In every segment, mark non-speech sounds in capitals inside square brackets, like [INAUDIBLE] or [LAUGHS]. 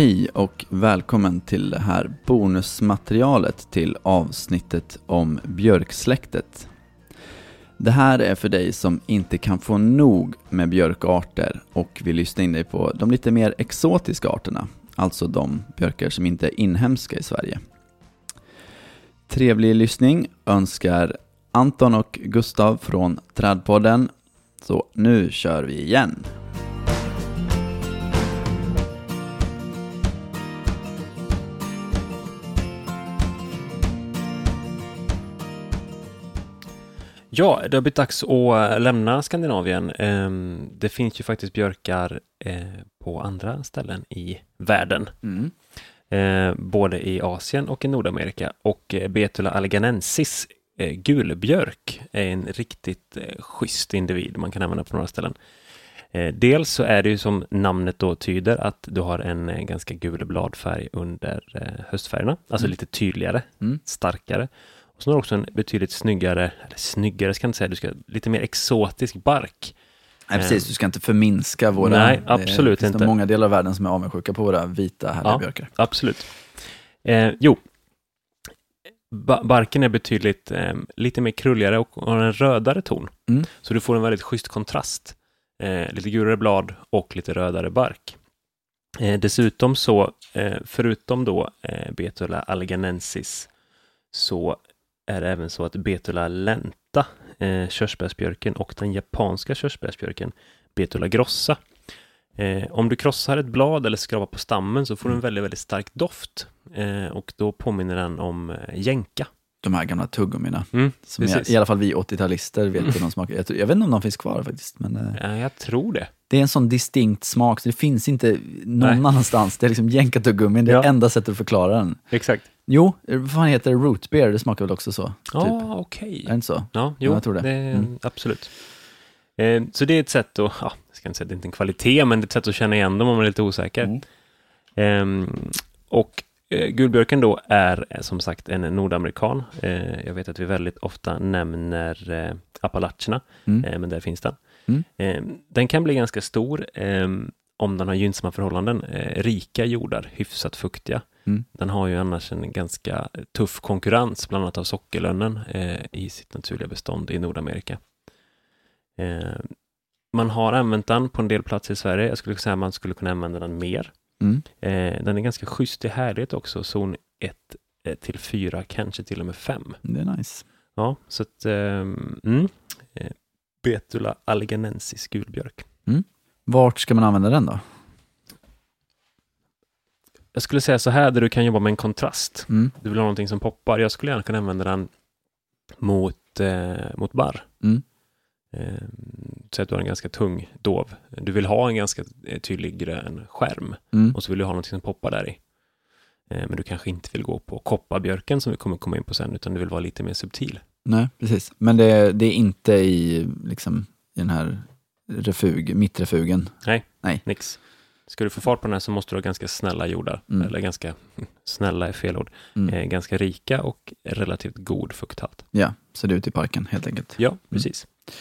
Hej och välkommen till det här bonusmaterialet till avsnittet om björksläktet. Det här är för dig som inte kan få nog med björkarter och vill lyssna in dig på de lite mer exotiska arterna, alltså de björkar som inte är inhemska i Sverige. Trevlig lyssning önskar Anton och Gustav från Trädpodden. Så nu kör vi igen! Ja, det har blivit dags att lämna Skandinavien. Ehm, Det finns ju faktiskt björkar eh, på andra ställen i världen. Mm. Eh, Både i Asien och i Nordamerika. Och eh, Betula alleganensis, eh, gulbjörk, är en riktigt eh, schysst individ man kan använda på några ställen. Eh, Dels så är det ju som namnet då tyder att du har en eh, ganska gul bladfärg under eh, höstfärgerna, alltså Mm. lite tydligare, Mm. starkare. Och så har du också en betydligt snyggare, eller snyggare ska jag inte säga, du ska lite mer exotisk bark. Nej precis, du ska inte förminska våra... Nej, absolut det finns inte. nog många delar av världen som är avundsjuka på våra vita härliga Ja. björkar. Absolut. Eh, jo, ba- barken är betydligt eh, lite mer krulligare och har en rödare ton. Mm. Så du får en väldigt schysst kontrast. Eh, lite gulare blad och lite rödare bark. Eh, dessutom så, eh, förutom då eh, Betula alleganensis, så är det även så att Betula lenta, eh, körsbärsbjörken och den japanska körsbärsbjörken, Betula grossa, Eh, om du krossar ett blad eller skrapar på stammen så får du en väldigt, väldigt stark doft. Eh, och då påminner den om eh, jänka. De här gamla tuggummina. Mm, Som precis. I alla fall vi 80-talister vet hur de smakar. Jag, jag vet inte om de finns kvar faktiskt. Men eh, Ja, jag tror det. det är en sån distinkt smak så det finns inte någon Nej. annanstans. Det är liksom jänkartuggummin, det är Ja. enda sättet att förklara den. Exakt. Jo, eh, vad fan heter det? Root beer, det smakar väl också så? Ja, Typ. okej. Är det inte så? Ja, jo, jag tror det. är- Mm. absolut. Eh, så det är ett sätt att, ja, jag ska inte säga att det inte är en kvalitet, men det är ett sätt att känna igen dem om man är lite osäker. Ehm, och eh, gulbjörken då är eh, som sagt en nordamerikan. Eh, jag vet att vi väldigt ofta nämner eh, Appalacherna, Mm. eh, men där finns den. Mm. Eh, den kan bli ganska stor eh, om den har gynnsamma förhållanden. Eh, rika jordar, hyfsat fuktiga. Mm. Den har ju annars en ganska tuff konkurrens, bland annat av sockerlönnen eh, i sitt naturliga bestånd i Nordamerika. Eh, man har använt den på en del platser i Sverige. Jag skulle säga att man skulle kunna använda den mer. Mm. Eh, den är ganska schysst i härlighet också, zon 1 eh, till 4, kanske till och med 5. Det är nice. Ja, så att, ehm, mm, eh, Betula alleganensis gulbjörk. Vart ska man använda den då? Jag skulle säga så här, där du kan jobba med en kontrast. Mm. Du vill ha någonting som poppar. Jag skulle gärna kunna använda den mot, eh, mot barr. Mm. Eh, så att du har en ganska tung dov. Du vill ha en ganska eh, tydlig grön skärm Mm. och så vill du ha någonting som poppar där i. Eh, men du kanske inte vill gå på kopparbjörken som vi kommer komma in på sen, utan du vill vara lite mer subtil. Nej, precis. Men det, det är inte i, liksom, i den här refug, mittrefugen. Nix. Ska du få fart på den här så måste du ha ganska snälla jordar, Mm. eller ganska, [LAUGHS] snälla är fel ord, Mm. eh, ganska rika och relativt god fukthalt. Ja, så det är ute i parken helt enkelt. Ja, precis. Ehm,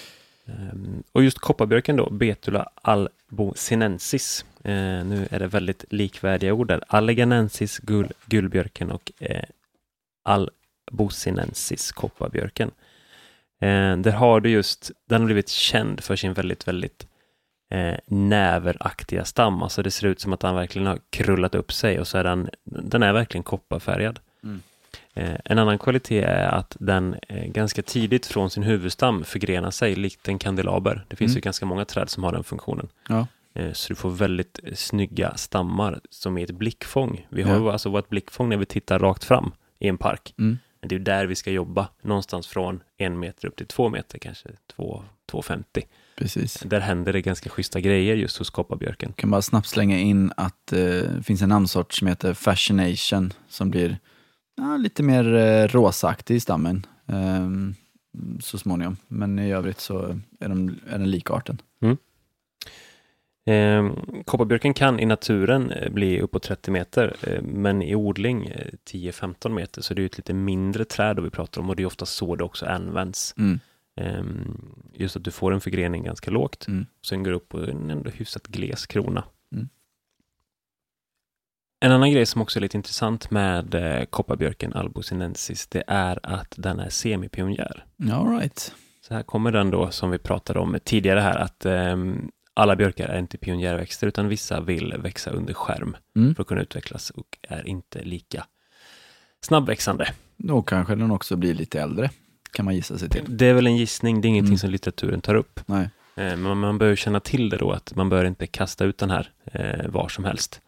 Ehm, och just kopparbjörken då, Betula albosinensis. Ehm, nu är det väldigt likvärdiga ord där. Alleganensis, gull, gulbjörken och eh, albosinensis, kopparbjörken. Ehm, där har du just, den har blivit känd för sin väldigt, väldigt eh, näveraktiga stam. Alltså det ser ut som att den verkligen har krullat upp sig och så är den, den är verkligen kopparfärgad. Mm. Eh, en annan kvalitet är att den eh, ganska tidigt från sin huvudstam förgrenar sig likt en kandelaber. Det finns Mm. ju ganska många träd som har den funktionen. Ja. Eh, så du får väldigt snygga stammar som är ett blickfång. Vi har Ja. ju alltså vårt blickfång när vi tittar rakt fram i en park. Mm. Men det är där vi ska jobba, någonstans från en meter upp till två meter, kanske två, 2,50. Precis. Där händer det ganska schyssta grejer just hos kopparbjörken. Jag kan bara snabbt slänga in att eh, det finns en namnsort som heter Fascination som blir ja, lite mer eh, rosaaktig i stammen eh, så småningom. Men i övrigt så är, de, är den likarten. Eh, kopparbjörken kan i naturen eh, bli uppåt 30 meter, eh, men i odling eh, 10-15 meter, så det är ett lite mindre träd då vi pratar om och det är ofta så det också används. Mm. Eh, just att du får en förgrening ganska lågt, Mm. sen går det upp på en ändå hyfsat gles krona. En annan grej som också är lite intressant med eh, kopparbjörken albosinensis, det är att den är semipionjär. All right. Så här kommer den då, som vi pratade om tidigare här, att ehm, alla björkar är inte pionjärväxter, utan vissa vill växa under skärm Mm. för att kunna utvecklas och är inte lika snabbväxande. Då kanske den också blir lite äldre, kan man gissa sig till. Det är väl en gissning, det är ingenting Mm. som litteraturen tar upp. Nej. Eh, Men man behöver känna till det då, att man bör inte kasta ut den här eh, var som helst.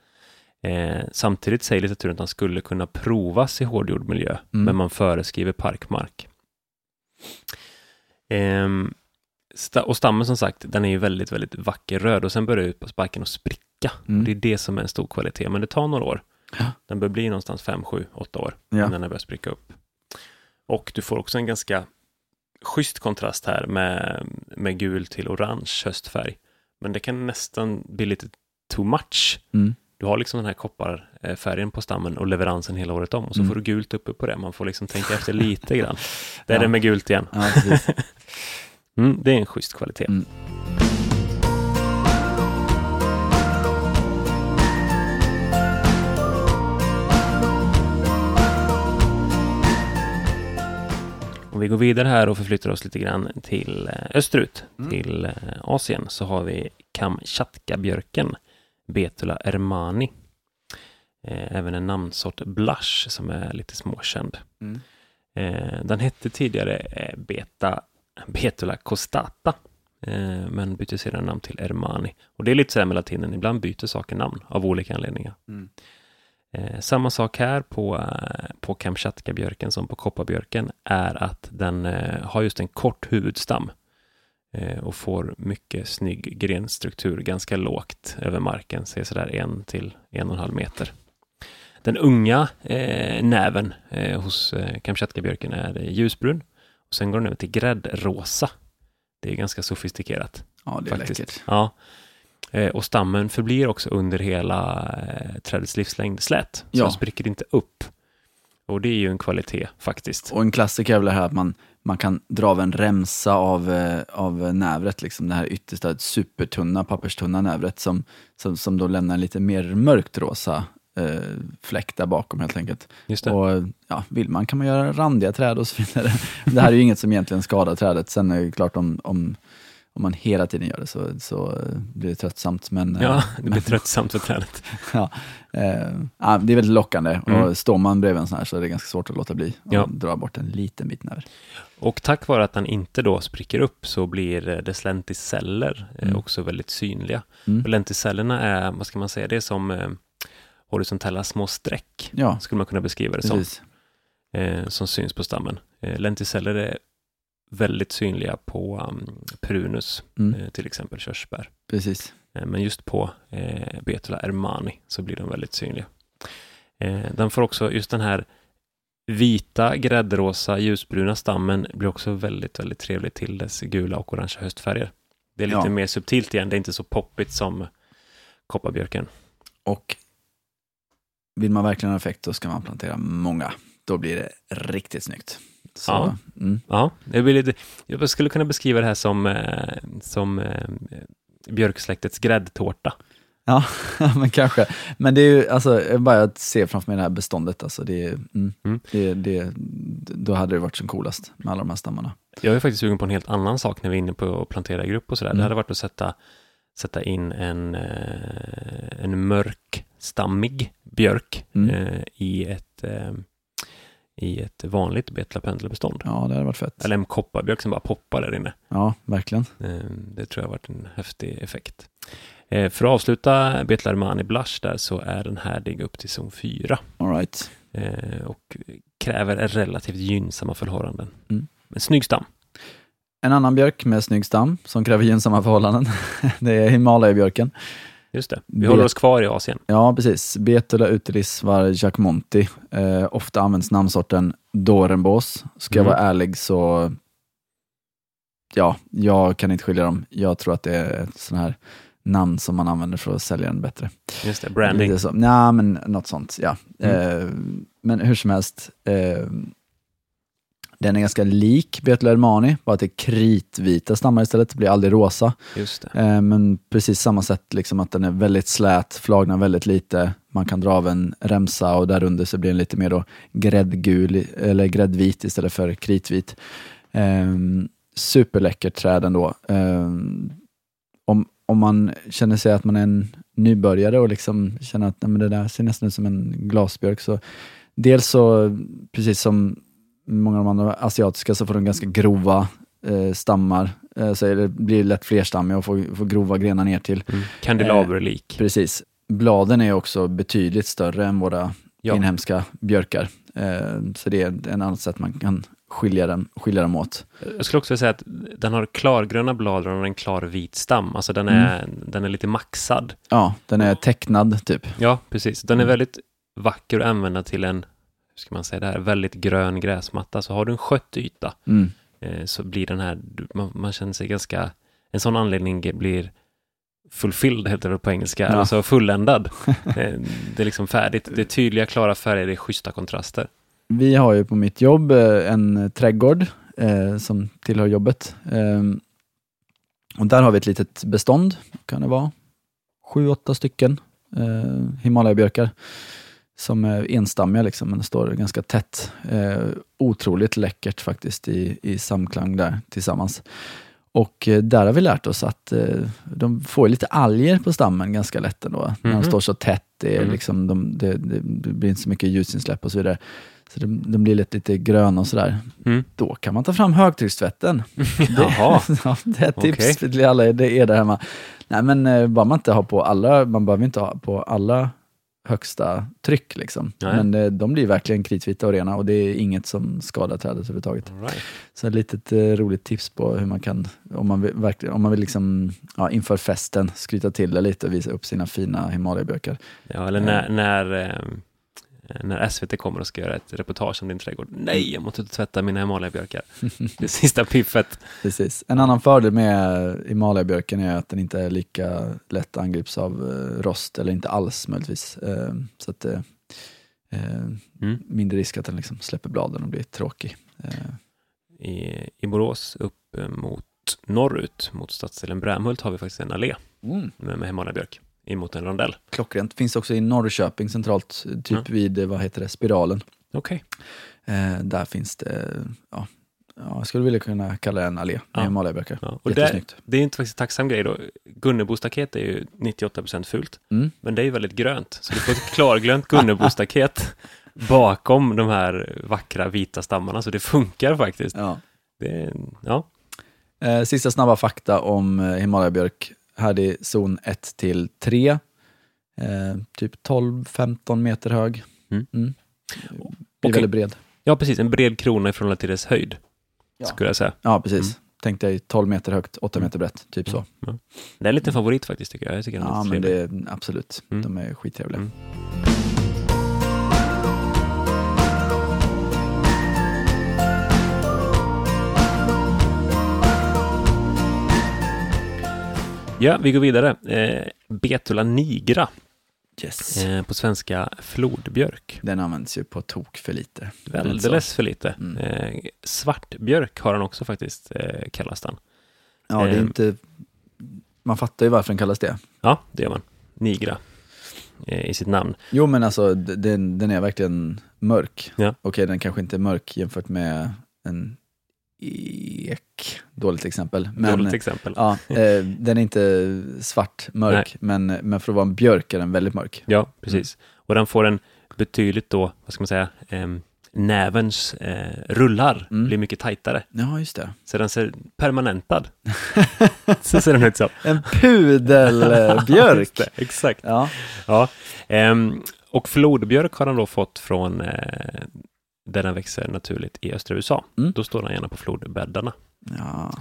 Eh, samtidigt säger litteraturen att den skulle kunna provas i hårdgjord miljö, Mm. men man föreskriver parkmark. Ehm, sta- och stammen som sagt, den är ju väldigt, väldigt vacker röd och sen börjar ut på sparken och spricka. Mm. Det är det som är en stor kvalitet, men det tar några år. Ja. Den bör bli någonstans 5, 7, 8 år Ja. innan den börjar spricka upp. Och du får också en ganska schysst kontrast här med, med gul till orange höstfärg. Men det kan nästan bli lite too much. Mm. Du har liksom den här kopparfärgen på stammen och leveransen hela året om och så Mm. får du gult uppe på det. Man får liksom tänka efter [LAUGHS] lite grann. Det är Ja. det med gult igen. Ja. [LAUGHS] Mm, det är en schysst kvalitet. Mm. Om vi går vidare här och förflyttar oss lite grann till eh, österut, Mm. till eh, Asien, så har vi Kamchatka-björken, Betula ermani. Eh, Även en namnsort blush som är lite småkänd. Mm. Eh, Den hette tidigare eh, Beta, Betula costata, men bytte sedan namn till Ermani. Och det är lite så här med latinen, ibland byter saker namn av olika anledningar. Mm. Eh, samma sak här på, på Kamchatka-björken som på kopparbjörken är att den eh, har just en kort huvudstam och får mycket snygg grenstruktur ganska lågt över marken, ser sådär en till en och en halv meter. Den unga eh, näven eh, hos eh, Kamchatka-björken är eh, ljusbrun och sen går den över till gräddrosa. Det är ganska sofistikerat. Ja, det är Faktiskt. läckert. Ja. Eh, och stammen förblir också under hela eh, trädets livslängd slät. Så Ja. den spricker inte upp. Och det är ju en kvalitet faktiskt. Och en klassiker är väl det här att man, man kan dra av en remsa av, eh, av nävret, liksom det här yttersta supertunna, papperstunna nävret som, som, som då lämnar en lite mer mörkt rosa eh, fläck där bakom helt enkelt. Just det. Och ja, vill man kan man göra randiga träd och så vidare. [LAUGHS] Det här är ju inget som egentligen skadar trädet. Sen är det klart om, om, om man hela tiden gör det så, så eh, blir det tröttsamt. Men, eh, Ja, det blir men- tröttsamt för trädet. [LAUGHS] ja, eh, ja, det är väldigt lockande Mm. och står man bredvid en sån här så är det ganska svårt att låta bli och Ja. dra bort en liten bit näver. Och tack vare att den inte då spricker upp så blir eh, dess lenticeller eh, Mm. också väldigt synliga. Mm. Och lenticellerna är, vad ska man säga, det är som eh, horisontella små streck, Ja, skulle man kunna beskriva det som, eh, som syns på stammen. Eh, lenticeller är väldigt synliga på um, prunus, Mm. eh, till exempel körsbär. precis. Eh, Men just på eh, Betula ermani så blir de väldigt synliga. Eh, den får också, just den här vita, gräddrosa, ljusbruna stammen blir också väldigt, väldigt trevlig till dess gula och orangea höstfärger. Det är lite Ja. mer subtilt igen, det är inte så poppigt som kopparbjörken. Och vill man verkligen ha effekt då ska man plantera många. Då blir det riktigt snyggt. Så, Ja. mm. Ja, blir lite, jag skulle kunna beskriva det här som, eh, som eh, björksläktets gräddtårta. Ja, [LAUGHS] men kanske. Men det är ju, alltså, jag bara att se framför mig det här beståndet, alltså det, är- mm, Mm. det, det, då hade det varit som coolast med alla de här stammarna. Jag är faktiskt sugen på en helt annan sak när vi är inne på att plantera i grupp och sådär. Mm. Det hade varit att sätta, sätta in en, eh, en mörk stammig björk Mm. eh, i, ett, eh, i ett vanligt betlapendelbestånd. Ja, det hade varit fett. Eller en kopparbjörk som bara poppar där inne. Ja, verkligen. Eh, det tror jag har varit en häftig effekt. Eh, för att avsluta Betlarmani Blush där så är den härdig upp till zon 4 All right. eh, och kräver relativt gynnsamma förhållanden. Mm. En snygg stam. En annan björk med snygg stam som kräver gynnsamma förhållanden. [LAUGHS] det är Himalaya-björken. Just det. Vi Bet- håller oss kvar i Asien. Ja, precis. Betula utilis var Jacquemonti. Eh, ofta används namnsorten Dorenbos. Ska jag Mm. vara ärlig så, ja, jag kan inte skilja dem. Jag tror att det är ett sån här namn som man använder för att sälja den bättre. Just det, branding. Lite så. Ja, men något sånt, ja. Mm. Eh, men hur som helst, eh, Den är ganska lik Betul Ermani, bara att det är kritvita stammar istället, det blir aldrig rosa. Just. Eh, men precis samma sätt, liksom att den är väldigt slät, flagnar väldigt lite. Man kan dra av en remsa och där under så blir den lite mer då gräddgul, eller gräddvit istället för kritvit. Eh, superläckert träd ändå. Eh, om, om man känner sig att man är en nybörjare och liksom känner att nej, det där ser nästan ut som en glasbjörk, så dels så, precis som många av de andra asiatiska, så får de ganska grova eh, stammar. Eh, så det blir lätt flerstammiga och får, får grova grenar ner till. Mm. Kandelaberlik. Precis. Bladen är också betydligt större än våra Ja. inhemska björkar. Eh, så det är en annat sätt man kan skilja, den, skilja dem åt. Jag skulle också säga att den har klargröna blad och en klar vit stam. Alltså den är, den är lite maxad. Ja, den är tecknad typ. Ja, precis. Den är väldigt vacker att använda till en, ska man säga det här, väldigt grön gräsmatta. Så har du en skött yta Mm. eh, så blir den här, man, man känner sig ganska, en sån anledning blir fulfilled, heter det på engelska, Ja. alltså fulländad. [LAUGHS] Eh, det är liksom färdigt. Det är tydliga, klara färger, det är schyssta kontraster. Vi har ju på mitt jobb eh, en trädgård eh, som tillhör jobbet. Ehm, och där har vi ett litet bestånd, kan det vara sju, åtta stycken eh, Himalayabjörkar som är enstammiga, liksom, men det står ganska tätt. Eh, otroligt läckert faktiskt i, i samklang där tillsammans. Och eh, där har vi lärt oss att eh, de får lite alger på stammen ganska lätt ändå, när de Mhm. står så tätt. Det, är Mm. liksom, de, det, det, blir inte så mycket ljusinsläpp och så vidare. Så de, de blir lite, lite gröna och sådär. Mm. Då kan man ta fram högtryckstvätten. [LAUGHS] Jaha, Det, [LAUGHS] ja, det är ett tips Okej. till alla det är där hemma. Nej men eh, bara man inte har på alla, man behöver inte ha på alla högsta tryck liksom. Nej. Men eh, de blir verkligen kritvita och rena och det är inget som skadar trädet överhuvudtaget. Right. Så ett litet eh, roligt tips på hur man kan, om man vill, verkligen, om man vill liksom, ja, inför festen skryta till det lite och visa upp sina fina Himalayabjörkar. Ja, eller när, när, eh, när SVT kommer och ska göra ett reportage om din trädgård. Nej, jag måste tvätta mina Himalayabjörkar. [LAUGHS] Det sista piffet. Precis. En annan fördel med Himalayabjörken är att den inte är lika lätt angrips av eh, rost, eller inte alls möjligtvis. Eh, så att eh, eh, Mm. mindre risk att den liksom släpper bladen och blir tråkig. Eh, I, I Borås upp eh, mot norrut, mot stadsdelen Brämhult, har vi faktiskt en allé med, med Himalayabjörk in mot en rondell. Klockrent. Finns också i Norrköping centralt, typ Ja. vid, eh, vad heter det, Spiralen. Okej. Eh, där finns det, ja, ja, jag skulle vilja kunna kalla det en allé med Ja. Himalayabjörkar. Ja. Och det, Jättesnyggt. det är inte faktiskt en tacksam grej då. Gunnebostaket är ju 98% fult, Mm. men det är ju väldigt grönt. Så du får ett klarglönt Gunnebostaket [LAUGHS] bakom de här vackra vita stammarna, så det funkar faktiskt. Ja. Det, ja, Eh, sista snabba fakta om eh, Himalayabjörk. Härdig zon 1 till 3. Eh, typ 12-15 meter hög. Mm. Blir Okej. väldigt bred. ja, precis. En bred krona i förhållande till dess höjd, Ja. skulle jag säga. Ja, precis. Mm. Tänk dig 12 meter högt, 8 Mm. meter brett. Typ så. Ja. Det är en liten favorit faktiskt, tycker jag. Jag tycker den är Ja, men det är absolut. Mm. De är skittrevliga. Ja, vi går vidare. Eh, Betula nigra, Yes. eh, på svenska flodbjörk. Den används ju på tok för lite. Alldeles för lite. Mm. Eh, svartbjörk har han också faktiskt, eh, kallas den. Ja, det är eh, inte... Man fattar ju varför den kallas det. Ja, det gör man. Nigra eh, i sitt namn. Jo, men alltså den, den är verkligen mörk. Ja. Okej, den kanske inte är mörk jämfört med en ek. Dåligt exempel. Men, Dåligt exempel. Ja, [LAUGHS] eh, den är inte svart, mörk, men, men för att vara en björk är den väldigt mörk. Ja, precis. Och den får en betydligt då, vad ska man säga, ehm, nävens eh, rullar Mm. blir mycket tajtare. Ja, just det. Så den ser permanentad. [LAUGHS] så ser den ut så. [LAUGHS] En pudelbjörk! Det, Exakt. ja. Ja. Ehm, och flodbjörk har den då fått från eh, där den växer naturligt i östra USA. Mm. Då står den gärna på flodbäddarna. ja.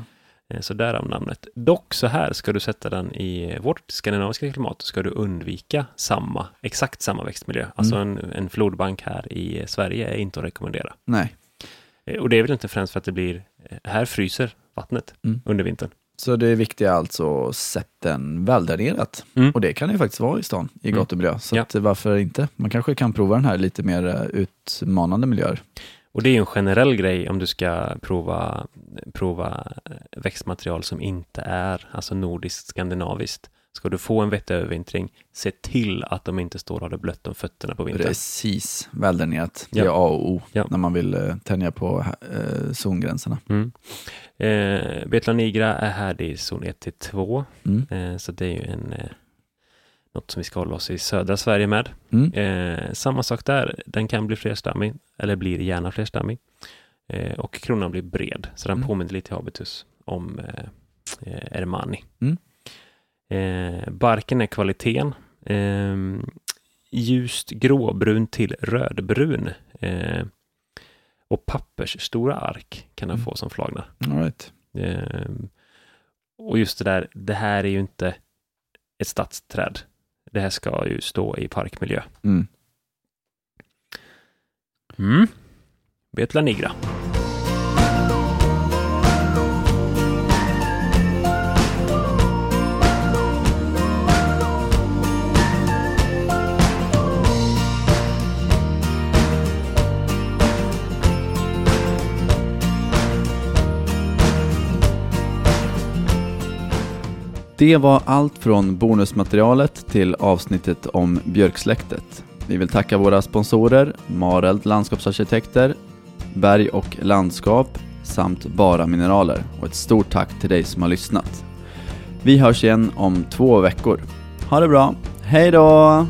Eh, Så därav namnet. Dock så här, ska du sätta den i vårt skandinaviska klimat ska du undvika samma, exakt samma växtmiljö. Alltså Mm. en, en flodbank här i Sverige är inte att rekommendera. Nej. Eh, Och det är väl inte främst för att det blir, eh, här fryser vattnet Mm. under vintern. Så det viktiga är alltså sätt den väldränerat. Mm. Och det kan det ju faktiskt vara i stan, i Mm. gatumiljö. Så Ja. varför inte? Man kanske kan prova den här lite mer eh, utmanande miljöer. Och det är ju en generell grej om du ska prova, prova växtmaterial som inte är alltså nordiskt skandinaviskt. Ska du få en vettig övervintring, se till att de inte står och har det blött om fötterna på vintern. Precis, väldränerat. Det Ja. är A och O Ja. när man vill eh, tänja på eh, zongränserna. Mm. Eh, Betla nigra är här i zon 1 till 2, Mm. eh, så det är ju en, eh, något som vi ska hålla oss i södra Sverige med. Mm. Eh, samma sak där, den kan bli flerstammig, eller blir gärna flerstammig. Eh, och kronan blir bred, så den Mm. påminner lite i habitus om eh, eh, Ermani. Mm. Eh, barken är kvaliteten. Eh, ljust gråbrun till rödbrun. Eh, och pappersstora ark kan den Mm. få som flagnar. All right. Eh, och just det där, det här är ju inte ett stadsträd. Det här ska ju stå i parkmiljö. Mm. Mm. Betla nigra. Det var allt från bonusmaterialet till avsnittet om björksläktet. Vi vill tacka våra sponsorer Mareld Landskapsarkitekter, Berg och Landskap samt Bara Mineraler och ett stort tack till dig som har lyssnat. Vi hörs igen om två veckor. Ha det bra, hej då!